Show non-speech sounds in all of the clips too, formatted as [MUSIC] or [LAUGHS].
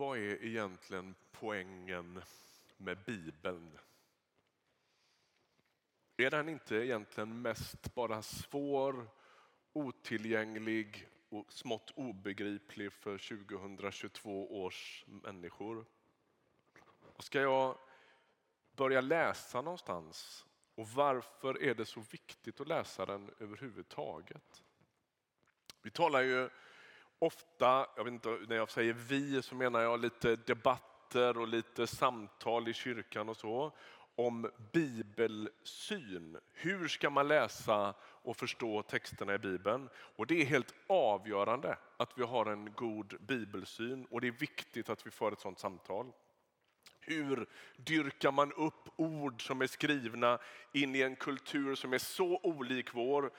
vad är egentligen poängen med Bibeln? Är den inte egentligen mest bara svår, otillgänglig och smått obegriplig för 2022 års människor? Och ska jag börja läsa någonstans och varför är det så viktigt att läsa den överhuvudtaget? Vi talar ju ofta, jag vet inte, när jag säger vi så menar jag lite debatter och lite samtal i kyrkan och så om bibelsyn. Hur ska man läsa och förstå texterna i Bibeln? Och det är helt avgörande att vi har en god bibelsyn och det är viktigt att vi för ett sådant samtal. Hur dyrkar man upp ord som är skrivna in i en kultur som är så olik vår?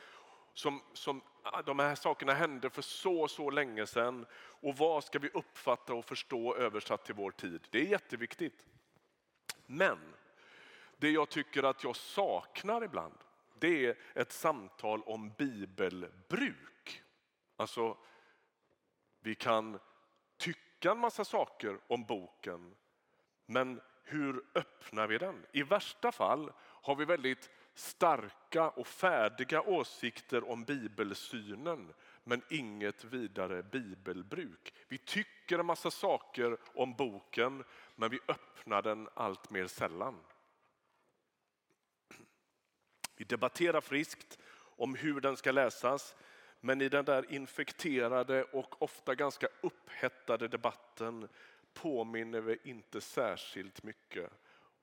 Som, som ah, de här sakerna hände för så, så länge sedan. Och vad ska vi uppfatta och förstå översatt till vår tid? Det är jätteviktigt. Men det jag tycker att jag saknar ibland, det är ett samtal om bibelbruk. Alltså, vi kan tycka en massa saker om boken, men hur öppnar vi den? I värsta fall har vi väldigt starka och färdiga åsikter om bibelsynen men inget vidare bibelbruk. Vi tycker en massa saker om boken men vi öppnar den allt mer sällan. Vi debatterar friskt om hur den ska läsas men i den där infekterade och ofta ganska upphettade debatten påminner vi inte särskilt mycket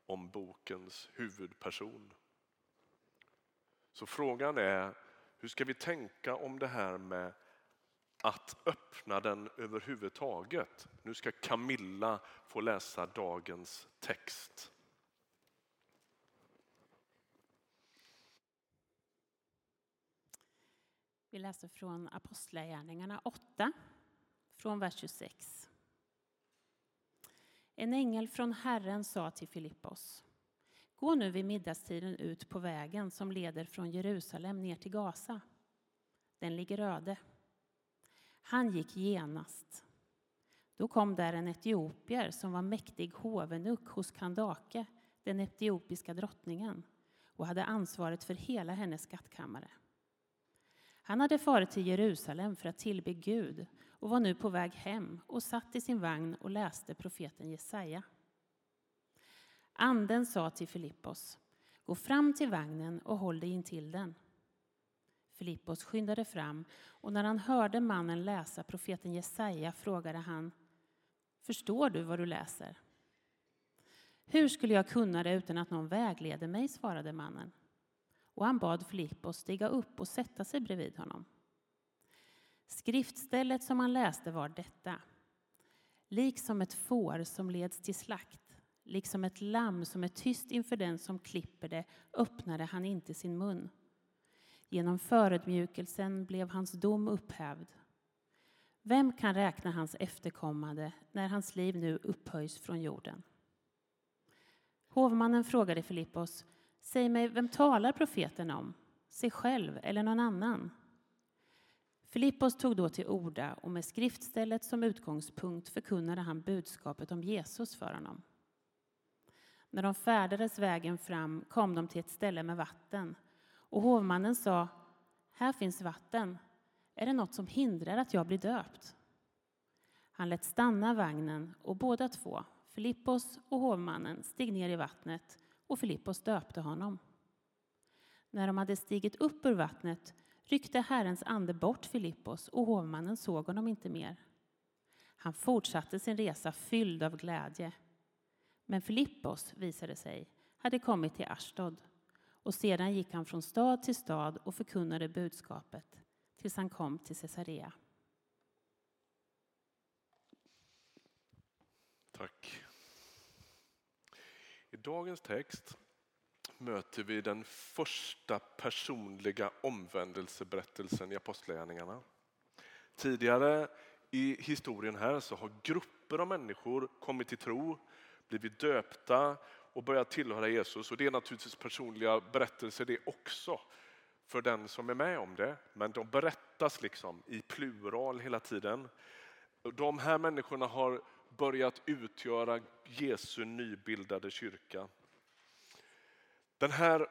om bokens huvudperson. Så frågan är, hur ska vi tänka om det här med att öppna den överhuvudtaget? Nu ska Camilla få läsa dagens text. Vi läser från Apostlagärningarna 8, från vers 26. En ängel från Herren sa till Filippos. Gå nu vid middagstiden ut på vägen som leder från Jerusalem ner till Gaza. Den ligger öde. Han gick genast. Då kom där en etiopier som var mäktig hovenuck hos Kandake, den etiopiska drottningen, och hade ansvaret för hela hennes skattkammare. Han hade farit till Jerusalem för att tillbe Gud och var nu på väg hem och satt i sin vagn och läste profeten Jesaja. Anden sa till Filippos, gå fram till vagnen och håll dig intill den. Filippos skyndade fram och när han hörde mannen läsa profeten Jesaja frågade han, förstår du vad du läser? Hur skulle jag kunna det utan att någon vägleder mig, svarade mannen och han bad Filippos stiga upp och sätta sig bredvid honom. Skriftstället som han läste var detta. Liksom ett får som leds till slakt, liksom ett lamm som är tyst inför den som klipper det, öppnade han inte sin mun. Genom förödmjukelsen blev hans dom upphävd. Vem kan räkna hans efterkommande när hans liv nu upphöjs från jorden? Hovmannen frågade Filippos Säg mig, vem talar profeten om? Sig själv eller någon annan? Filippos tog då till orda och med skriftstället som utgångspunkt förkunnade han budskapet om Jesus för honom. När de färdades vägen fram kom de till ett ställe med vatten och hovmannen sa Här finns vatten. Är det något som hindrar att jag blir döpt? Han lät stanna vagnen och båda två, Filippos och hovmannen, steg ner i vattnet och Filippos döpte honom. När de hade stigit upp ur vattnet ryckte Herrens ande bort Filippos och hovmannen såg honom inte mer. Han fortsatte sin resa fylld av glädje. Men Filippos, visade sig, hade kommit till Ashdod och sedan gick han från stad till stad och förkunnade budskapet tills han kom till Caesarea. Tack. I dagens text möter vi den första personliga omvändelseberättelsen i Apostlagärningarna. Tidigare i historien här så har grupper av människor kommit till tro, blivit döpta och börjat tillhöra Jesus. Och det är naturligtvis personliga berättelser det också för den som är med om det. Men de berättas liksom i plural hela tiden. De här människorna har börjat utgöra Jesu nybildade kyrka. Den här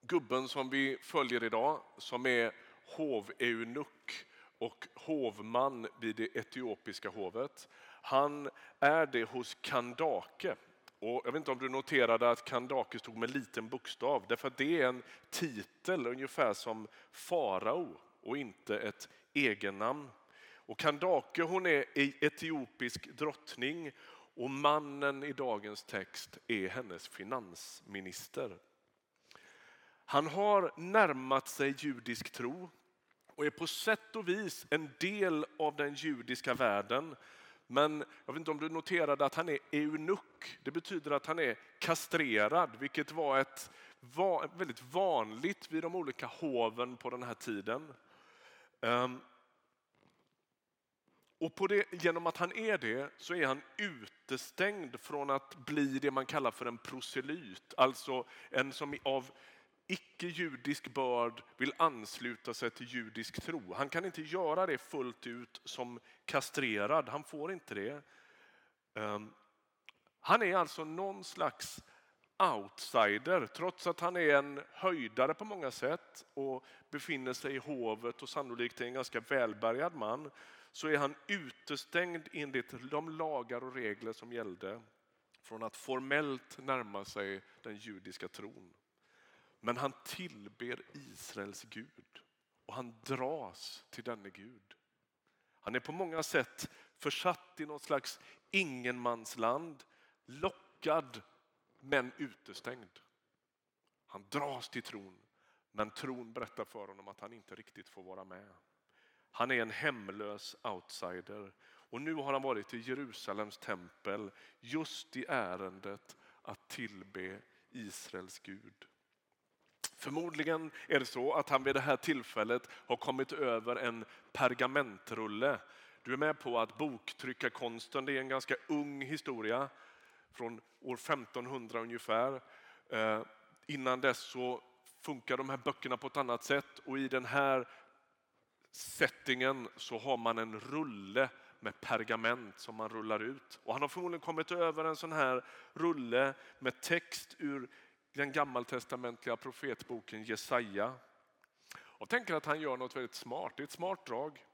gubben som vi följer idag, som är hoveunuck och hovman vid det etiopiska hovet. Han är det hos Kandake. Och jag vet inte om du noterade att Kandake stod med liten bokstav, därför att det är en titel ungefär som farao och inte ett egennamn. Och Kandake hon är etiopisk drottning och mannen i dagens text är hennes finansminister. Han har närmat sig judisk tro och är på sätt och vis en del av den judiska världen. Men jag vet inte om du noterade att han är eunuck. Det betyder att han är kastrerad, vilket var ett var väldigt vanligt vid de olika hoven på den här tiden. Um, och på det, genom att han är det så är han utestängd från att bli det man kallar för en proselyt. Alltså en som av icke-judisk börd vill ansluta sig till judisk tro. Han kan inte göra det fullt ut som kastrerad. Han får inte det. Ehm, han är alltså någon slags outsider trots att han är en höjdare på många sätt och befinner sig i hovet och sannolikt är en ganska välbärgad man så är han utestängd enligt de lagar och regler som gällde från att formellt närma sig den judiska tron. Men han tillber Israels Gud och han dras till denne Gud. Han är på många sätt försatt i något slags ingenmansland, lockad men utestängd. Han dras till tron, men tron berättar för honom att han inte riktigt får vara med. Han är en hemlös outsider och nu har han varit i Jerusalems tempel just i ärendet att tillbe Israels Gud. Förmodligen är det så att han vid det här tillfället har kommit över en pergamentrulle. Du är med på att boktryckarkonsten det är en ganska ung historia från år 1500 ungefär. Eh, innan dess så funkar de här böckerna på ett annat sätt och i den här settingen så har man en rulle med pergament som man rullar ut. Och han har förmodligen kommit över en sån här rulle med text ur den gammaltestamentliga profetboken Jesaja. Och tänker att han gör något väldigt smart. Det är ett smart drag.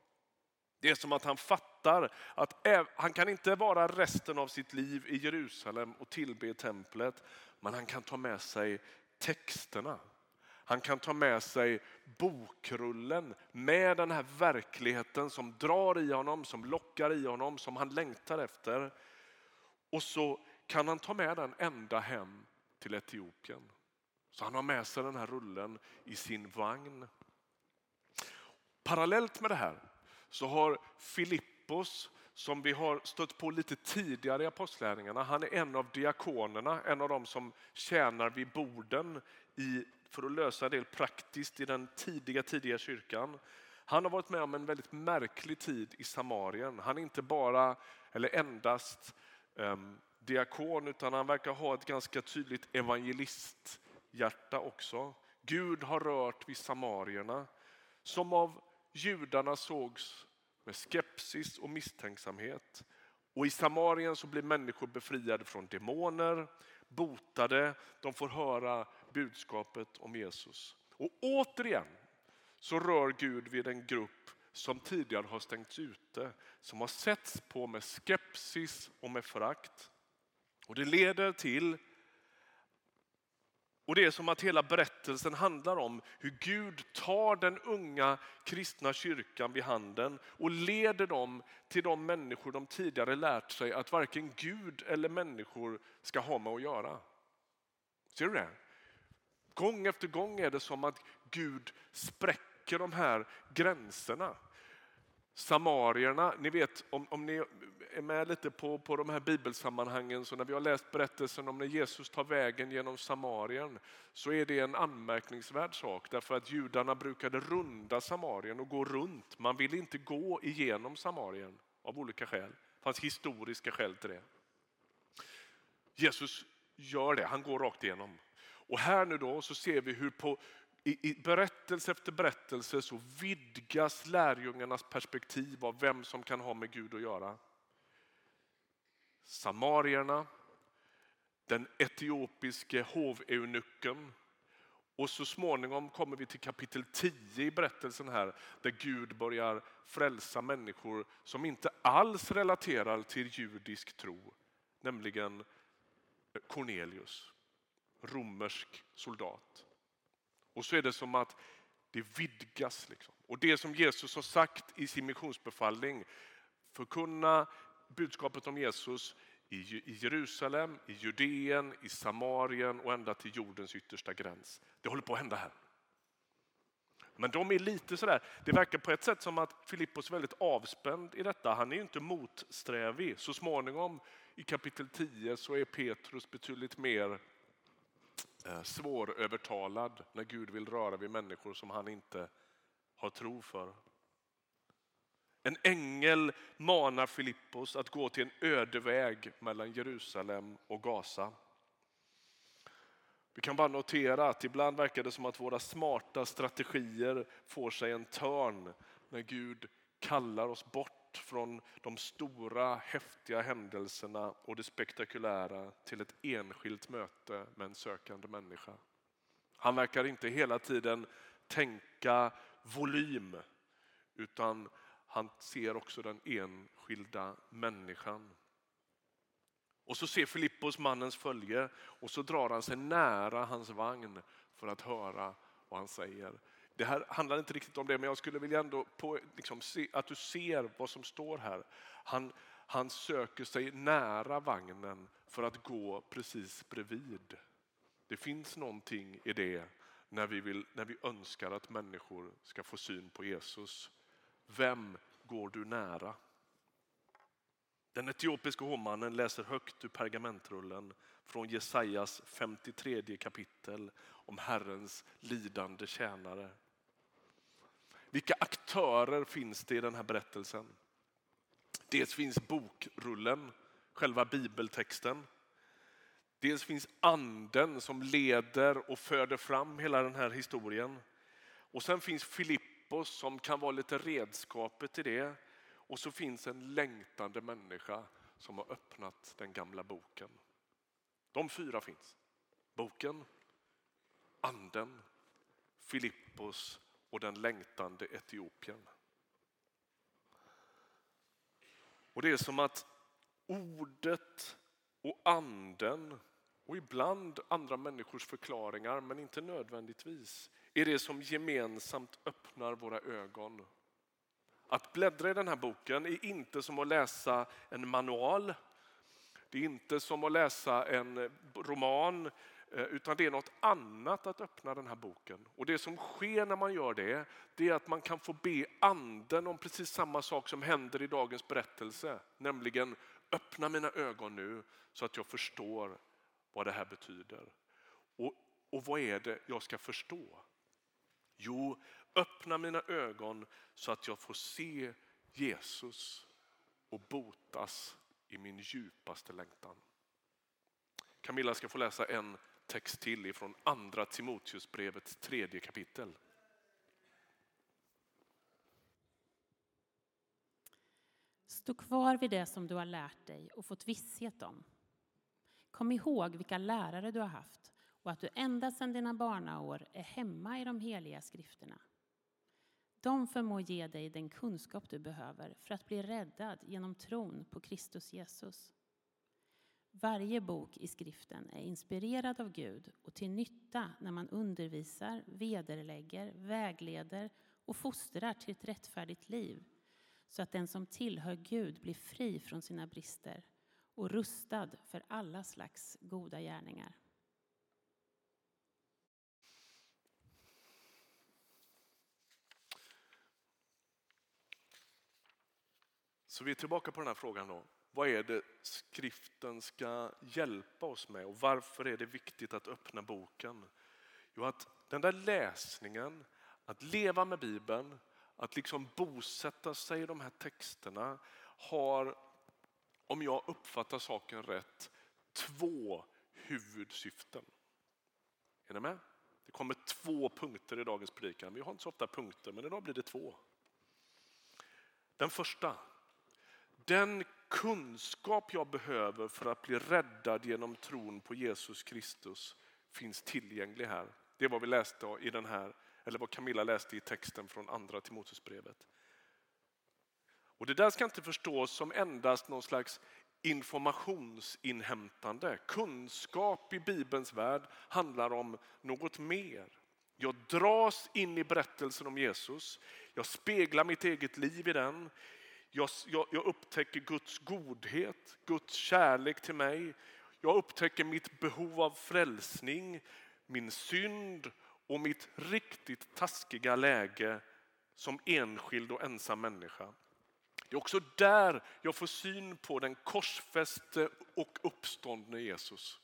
Det är som att han fattar att han kan inte vara resten av sitt liv i Jerusalem och tillbe templet, men han kan ta med sig texterna. Han kan ta med sig bokrullen med den här verkligheten som drar i honom, som lockar i honom, som han längtar efter. Och så kan han ta med den ända hem till Etiopien. Så han har med sig den här rullen i sin vagn. Parallellt med det här så har Filippos som vi har stött på lite tidigare i apostlärningarna. Han är en av diakonerna, en av dem som tjänar vid borden i, för att lösa en del praktiskt i den tidiga, tidiga kyrkan. Han har varit med om en väldigt märklig tid i Samarien. Han är inte bara, eller endast, um, diakon utan han verkar ha ett ganska tydligt evangelisthjärta också. Gud har rört vid samarierna som av judarna sågs med skepsis och misstänksamhet. Och I Samarien så blir människor befriade från demoner, botade, de får höra budskapet om Jesus. Och återigen så rör Gud vid en grupp som tidigare har stängts ute, som har setts på med skepsis och med förakt. Och det leder till, och det är som att hela berättelsen handlar om hur Gud tar den unga kristna kyrkan vid handen och leder dem till de människor de tidigare lärt sig att varken Gud eller människor ska ha med att göra. Ser du det? Gång efter gång är det som att Gud spräcker de här gränserna. Samarierna, ni vet om, om ni är med lite på, på de här bibelsammanhangen så när vi har läst berättelsen om när Jesus tar vägen genom Samarien så är det en anmärkningsvärd sak därför att judarna brukade runda Samarien och gå runt. Man ville inte gå igenom Samarien av olika skäl. Det fanns historiska skäl till det. Jesus gör det, han går rakt igenom. Och här nu då så ser vi hur på i, i berättelse efter berättelse så vidgas lärjungarnas perspektiv av vem som kan ha med Gud att göra samarierna, den etiopiske hoveunucken och så småningom kommer vi till kapitel 10 i berättelsen här där Gud börjar frälsa människor som inte alls relaterar till judisk tro, nämligen Cornelius, romersk soldat. Och så är det som att det vidgas. Liksom. Och det som Jesus har sagt i sin missionsbefallning, förkunna budskapet om Jesus i Jerusalem, i Judeen, i Samarien och ända till jordens yttersta gräns. Det håller på att hända här. Men de är lite sådär, det verkar på ett sätt som att Filippos är väldigt avspänd i detta. Han är ju inte motsträvig. Så småningom i kapitel 10 så är Petrus betydligt mer eh, svårövertalad när Gud vill röra vid människor som han inte har tro för. En ängel manar Filippos att gå till en öde väg mellan Jerusalem och Gaza. Vi kan bara notera att ibland verkar det som att våra smarta strategier får sig en törn när Gud kallar oss bort från de stora häftiga händelserna och det spektakulära till ett enskilt möte med en sökande människa. Han verkar inte hela tiden tänka volym utan han ser också den enskilda människan. Och så ser Filippos mannens följe och så drar han sig nära hans vagn för att höra vad han säger. Det här handlar inte riktigt om det, men jag skulle vilja ändå på, liksom, se, att du ser vad som står här. Han, han söker sig nära vagnen för att gå precis bredvid. Det finns någonting i det när vi, vill, när vi önskar att människor ska få syn på Jesus. Vem går du nära? Den etiopiska hovmannen läser högt ur pergamentrullen från Jesajas 53 kapitel om Herrens lidande tjänare. Vilka aktörer finns det i den här berättelsen? Dels finns bokrullen, själva bibeltexten. Dels finns anden som leder och föder fram hela den här historien. Och sen finns oss som kan vara lite redskapet i det. Och så finns en längtande människa som har öppnat den gamla boken. De fyra finns. Boken, anden, Filippos och den längtande Etiopien. Och Det är som att ordet och anden och ibland andra människors förklaringar, men inte nödvändigtvis, är det som gemensamt öppnar våra ögon. Att bläddra i den här boken är inte som att läsa en manual. Det är inte som att läsa en roman, eh, utan det är något annat att öppna den här boken. Och Det som sker när man gör det, det är att man kan få be anden om precis samma sak som händer i dagens berättelse. Nämligen öppna mina ögon nu så att jag förstår vad det här betyder. Och, och vad är det jag ska förstå? Jo, öppna mina ögon så att jag får se Jesus och botas i min djupaste längtan. Camilla ska få läsa en text till ifrån andra Timoteusbrevets tredje kapitel. Stå kvar vid det som du har lärt dig och fått visshet om. Kom ihåg vilka lärare du har haft och att du ända sedan dina barnaår är hemma i de heliga skrifterna. De förmår ge dig den kunskap du behöver för att bli räddad genom tron på Kristus Jesus. Varje bok i skriften är inspirerad av Gud och till nytta när man undervisar, vederlägger, vägleder och fostrar till ett rättfärdigt liv så att den som tillhör Gud blir fri från sina brister och rustad för alla slags goda gärningar. Så vi är tillbaka på den här frågan då. Vad är det skriften ska hjälpa oss med och varför är det viktigt att öppna boken? Jo, att den där läsningen, att leva med Bibeln, att liksom bosätta sig i de här texterna har, om jag uppfattar saken rätt, två huvudsyften. Är ni med? Det kommer två punkter i dagens predikan. Vi har inte så ofta punkter, men idag blir det två. Den första, den kunskap jag behöver för att bli räddad genom tron på Jesus Kristus finns tillgänglig här. Det är vad vi läste i den här, eller vad Camilla läste i texten från andra Timoteusbrevet. Och det där ska inte förstås som endast någon slags informationsinhämtande. Kunskap i Bibelns värld handlar om något mer. Jag dras in i berättelsen om Jesus. Jag speglar mitt eget liv i den. Jag, jag, jag, upptäcker Guds godhet, Guds kärlek till mig. Jag upptäcker mitt behov av frälsning, min synd och mitt riktigt taskiga läge som enskild och ensam människa. Det är också där jag får syn på den korsfäste och uppståndne Jesus.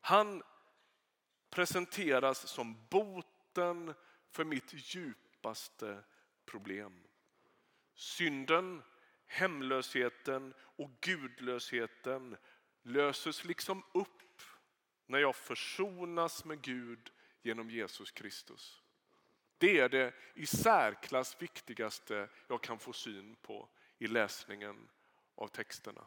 Han presenteras som boten för mitt djup djupaste problem. Synden, hemlösheten och gudlösheten löses liksom upp när jag försonas med Gud genom Jesus Kristus. Det är det i särklass viktigaste jag kan få syn på i läsningen av texterna.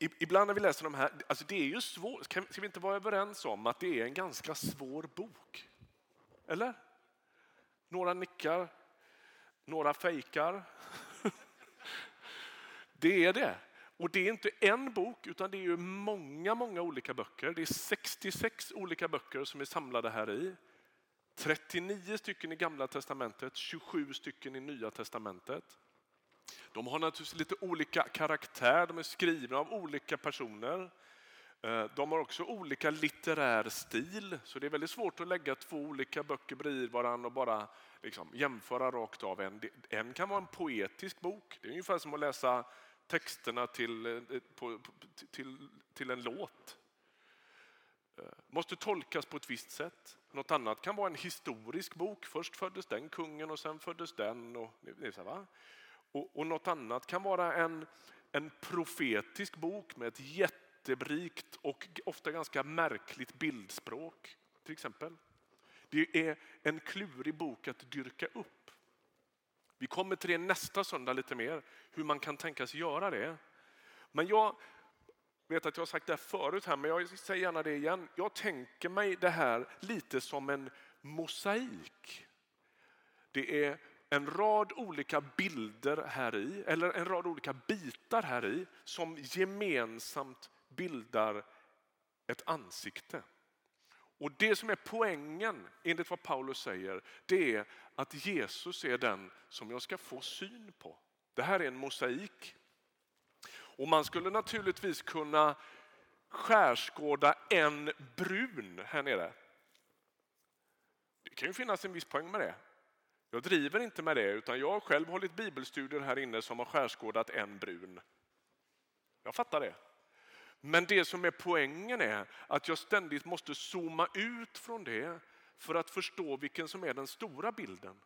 Ibland när vi läser de här, alltså det är ju svårt, ska vi inte vara överens om att det är en ganska svår bok? Eller? Några nickar, några fejkar. [LAUGHS] Det är det. Och det är inte en bok utan det är ju många, många olika böcker. Det är 66 olika böcker som är samlade här i. 39 stycken i gamla testamentet, 27 stycken i nya testamentet. De har naturligtvis lite olika karaktär, de är skrivna av olika personer. Eh, de har också olika litterär stil, så det är väldigt svårt att lägga två olika böcker bredvid varandra och bara liksom jämföra rakt av. En, en kan vara en poetisk bok, det är ungefär som att läsa texterna till, eh, på, till, till en låt. Eh, måste tolkas på ett visst sätt. Något annat kan vara en historisk bok. Först föddes den kungen och sen föddes den. Och, så, och, och något annat kan vara en, en profetisk bok med ett jätterikt och ofta ganska märkligt bildspråk. till exempel. Det är en klurig bok att dyrka upp. Vi kommer till det nästa söndag lite mer, hur man kan tänkas göra det. Men jag vet att jag har sagt det här förut här, men jag säger gärna det igen. Jag tänker mig det här lite som en mosaik. Det är en rad olika bilder här i, eller en rad olika bitar här i, som gemensamt bildar ett ansikte. Och Det som är poängen, enligt vad Paulus säger, det är att Jesus är den som jag ska få syn på. Det här är en mosaik. Och Man skulle naturligtvis kunna skärskåda en brun här nere. Det kan ju finnas en viss poäng med det. Jag driver inte med det, utan jag har själv hållit bibelstudier här inne som har skärskådat en brun. Jag fattar det. Men det som är poängen är att jag ständigt måste zooma ut från det för att förstå vilken som är den stora bilden.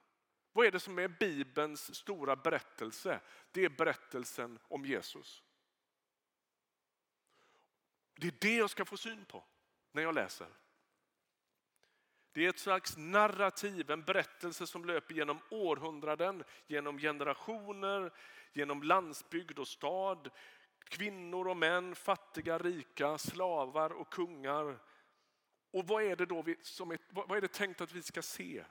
Vad är det som är Bibelns stora berättelse? Det är berättelsen om Jesus. Det är det jag ska få syn på när jag läser. Det är ett slags narrativ, en berättelse som löper genom århundraden, genom generationer, genom landsbygd och stad, Kvinnor och män, fattiga, rika, slavar och kungar. Och vad är det då vi, som är, vad är det tänkt att vi ska se?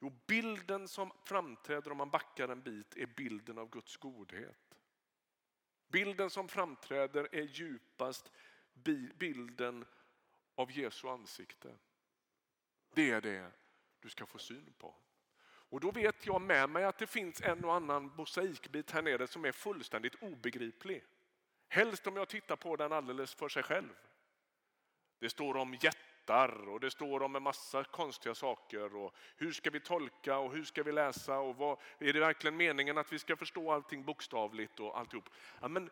Jo, bilden som framträder om man backar en bit är bilden av Guds godhet. Bilden som framträder är djupast bilden av Jesu ansikte. Det är det du ska få syn på. Och då vet jag med mig att det finns en och annan mosaikbit här nere som är fullständigt obegriplig. Helst om jag tittar på den alldeles för sig själv. Det står om jättar och det står om en massa konstiga saker. Och hur ska vi tolka och hur ska vi läsa? och vad, Är det verkligen meningen att vi ska förstå allting bokstavligt och alltihop? Ja, men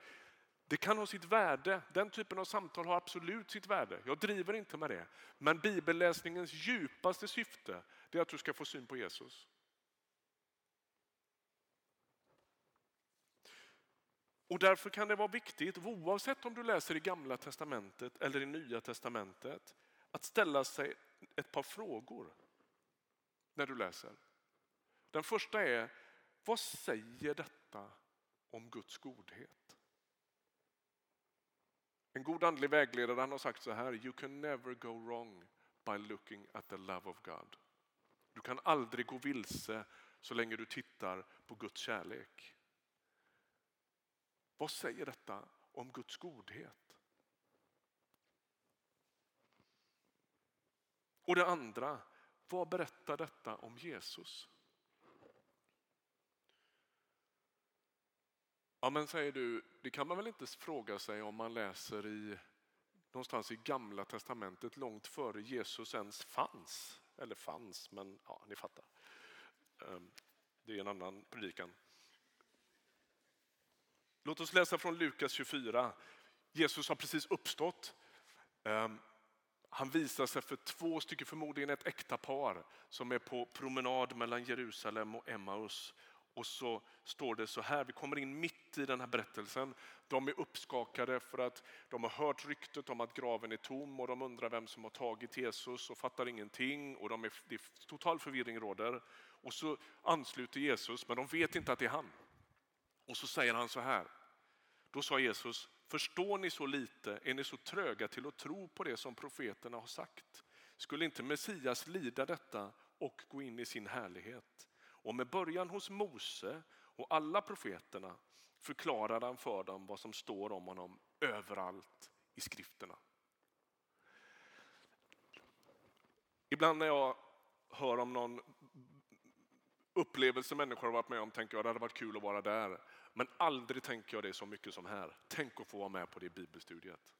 det kan ha sitt värde. Den typen av samtal har absolut sitt värde. Jag driver inte med det. Men bibelläsningens djupaste syfte är att du ska få syn på Jesus. Och därför kan det vara viktigt, oavsett om du läser i gamla testamentet eller i nya testamentet, att ställa sig ett par frågor när du läser. Den första är, vad säger detta om Guds godhet? En god andlig vägledare han har sagt så här, you can never go wrong by looking at the love of God. Du kan aldrig gå vilse så länge du tittar på Guds kärlek. Vad säger detta om Guds godhet? Och det andra, vad berättar detta om Jesus? Ja men säger du, det kan man väl inte fråga sig om man läser i någonstans i gamla testamentet långt före Jesus ens fanns. Eller fanns, men ja, ni fattar. Ehm, det är en annan predikan. Låt oss läsa från Lukas 24. Jesus har precis uppstått. Ehm, han visar sig för två stycken, förmodligen ett äkta par som är på promenad mellan Jerusalem och Emmaus. Och så står det så här, vi kommer in mitt i den här berättelsen. De är uppskakade för att de har hört ryktet om att graven är tom och de undrar vem som har tagit Jesus och fattar ingenting och de är, det är total förvirring råder. Och så ansluter Jesus men de vet inte att det är han. Och så säger han så här. Då sa Jesus, förstår ni så lite, är ni så tröga till att tro på det som profeterna har sagt? Skulle inte Messias lida detta och gå in i sin härlighet? Och med början hos Mose och alla profeterna förklarade han för dem vad som står om honom överallt i skrifterna. Ibland när jag hör om någon upplevelse människor har varit med om tänker jag att det hade varit kul att vara där. Men aldrig tänker jag det så mycket som här. Tänk att få vara med på det bibelstudiet.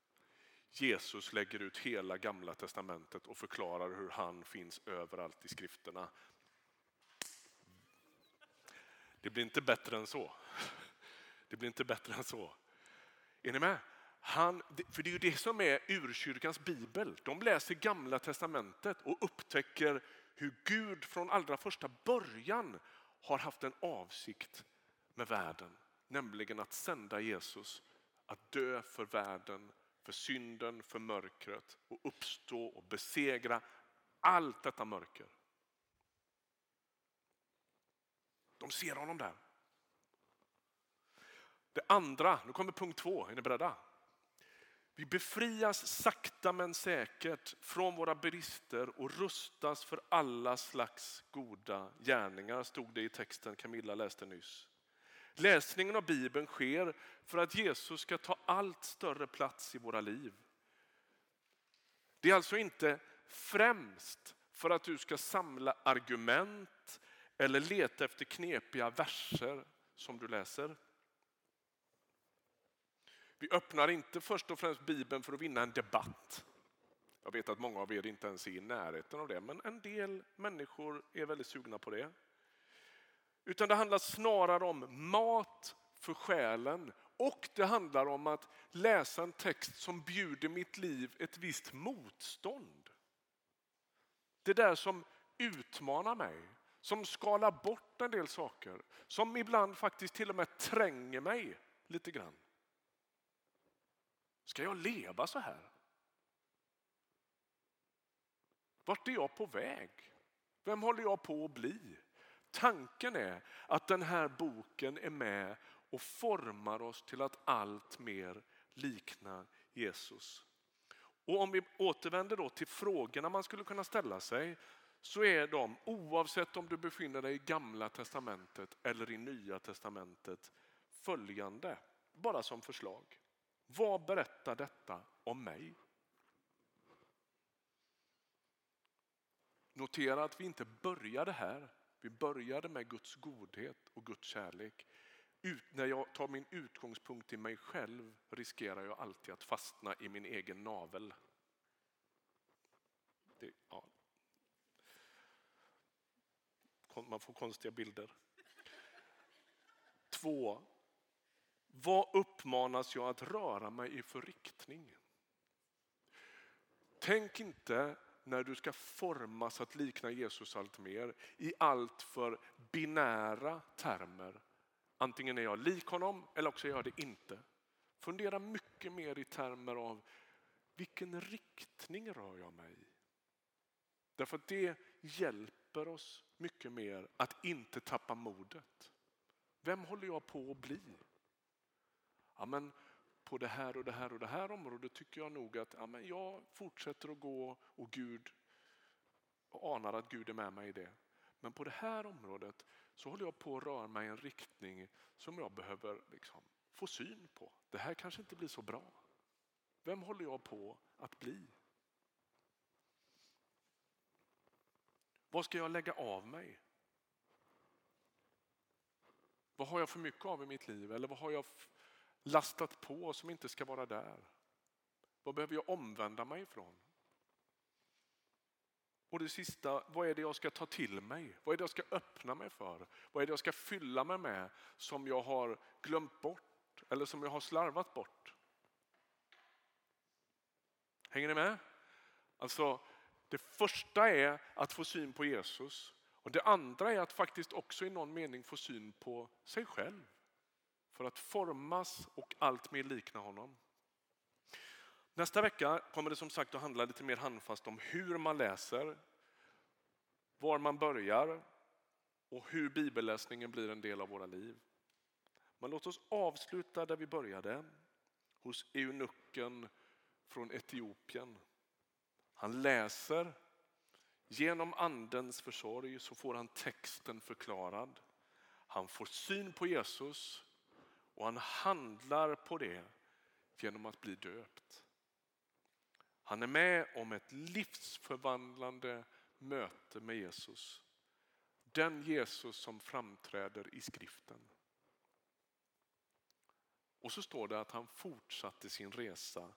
Jesus lägger ut hela gamla testamentet och förklarar hur han finns överallt i skrifterna. Det blir inte bättre än så. Det blir inte bättre än så. Är ni med? Han, för det är ju det som är urkyrkans bibel. De läser gamla testamentet och upptäcker hur Gud från allra första början har haft en avsikt med världen. Nämligen att sända Jesus att dö för världen, för synden, för mörkret och uppstå och besegra allt detta mörker. De ser honom där. Det andra, nu kommer punkt två, är ni beredda? Vi befrias sakta men säkert från våra brister och rustas för alla slags goda gärningar, stod det i texten Camilla läste nyss. Läsningen av Bibeln sker för att Jesus ska ta allt större plats i våra liv. Det är alltså inte främst för att du ska samla argument eller leta efter knepiga verser som du läser. Vi öppnar inte först och främst Bibeln för att vinna en debatt. Jag vet att många av er inte ens är i närheten av det, men en del människor är väldigt sugna på det. Utan det handlar snarare om mat för själen och det handlar om att läsa en text som bjuder mitt liv ett visst motstånd. Det där som utmanar mig, som skalar bort en del saker, som ibland faktiskt till och med tränger mig lite grann. Ska jag leva så här? Vart är jag på väg? Vem håller jag på att bli? Tanken är att den här boken är med och formar oss till att allt mer likna Jesus. Och om vi återvänder då till frågorna man skulle kunna ställa sig så är de, oavsett om du befinner dig i gamla testamentet eller i nya testamentet, följande, bara som förslag. Vad berättar detta om mig? Notera att vi inte började här. Vi började med Guds godhet och Guds kärlek. Ut, när jag tar min utgångspunkt i mig själv riskerar jag alltid att fastna i min egen navel. Det, ja. Man får konstiga bilder. Två, vad uppmanas jag att röra mig i för riktning? Tänk inte när du ska formas att likna Jesus allt mer i allt för binära termer. Antingen är jag lik honom eller också är jag det inte. Fundera mycket mer i termer av vilken riktning rör jag mig i? Därför att det hjälper oss mycket mer att inte tappa modet. Vem håller jag på att bli? Ja, men på det här och det här och det här området tycker jag nog att ja, men jag fortsätter att gå och Gud och anar att Gud är med mig i det. Men på det här området så håller jag på att röra mig i en riktning som jag behöver liksom få syn på. Det här kanske inte blir så bra. Vem håller jag på att bli? Vad ska jag lägga av mig? Vad har jag för mycket av i mitt liv? Eller vad har jag lastat på som inte ska vara där? Vad behöver jag omvända mig ifrån? Och det sista, vad är det jag ska ta till mig? Vad är det jag ska öppna mig för? Vad är det jag ska fylla mig med som jag har glömt bort eller som jag har slarvat bort? Hänger ni med? Alltså, det första är att få syn på Jesus och det andra är att faktiskt också i någon mening få syn på sig själv för att formas och allt mer likna honom. Nästa vecka kommer det som sagt att handla lite mer handfast om hur man läser, var man börjar och hur bibelläsningen blir en del av våra liv. Men låt oss avsluta där vi började, hos eunucken från Etiopien. Han läser, genom andens försorg så får han texten förklarad. Han får syn på Jesus och han handlar på det genom att bli döpt. Han är med om ett livsförvandlande möte med Jesus. Den Jesus som framträder i skriften. Och så står det att han fortsatte sin resa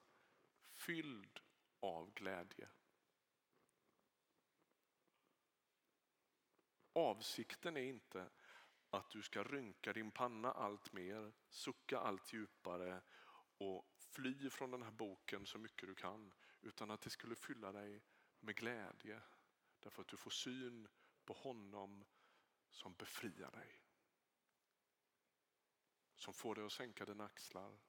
fylld av glädje. Avsikten är inte att du ska rynka din panna allt mer, sucka allt djupare och fly från den här boken så mycket du kan. Utan att det skulle fylla dig med glädje. Därför att du får syn på honom som befriar dig. Som får dig att sänka dina axlar.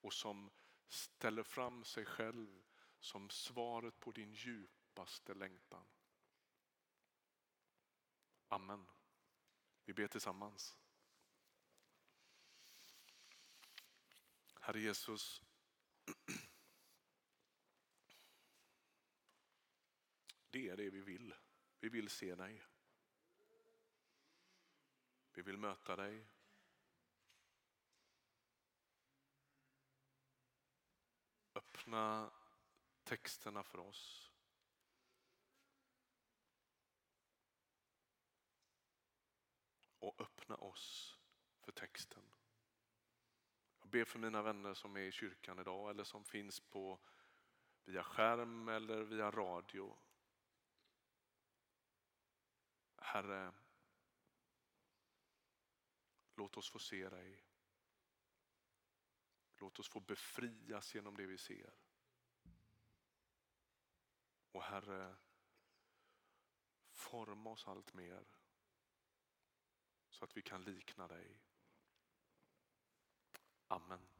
Och som ställer fram sig själv som svaret på din djupaste längtan. Amen. Vi ber tillsammans. Herre Jesus. Det är det vi vill. Vi vill se dig. Vi vill möta dig. Öppna texterna för oss. Och öppna oss för texten. Jag ber för mina vänner som är i kyrkan idag eller som finns på via skärm eller via radio. Herre, låt oss få se dig. Låt oss få befrias genom det vi ser. Och Herre, forma oss allt mer så att vi kan likna dig. Amen.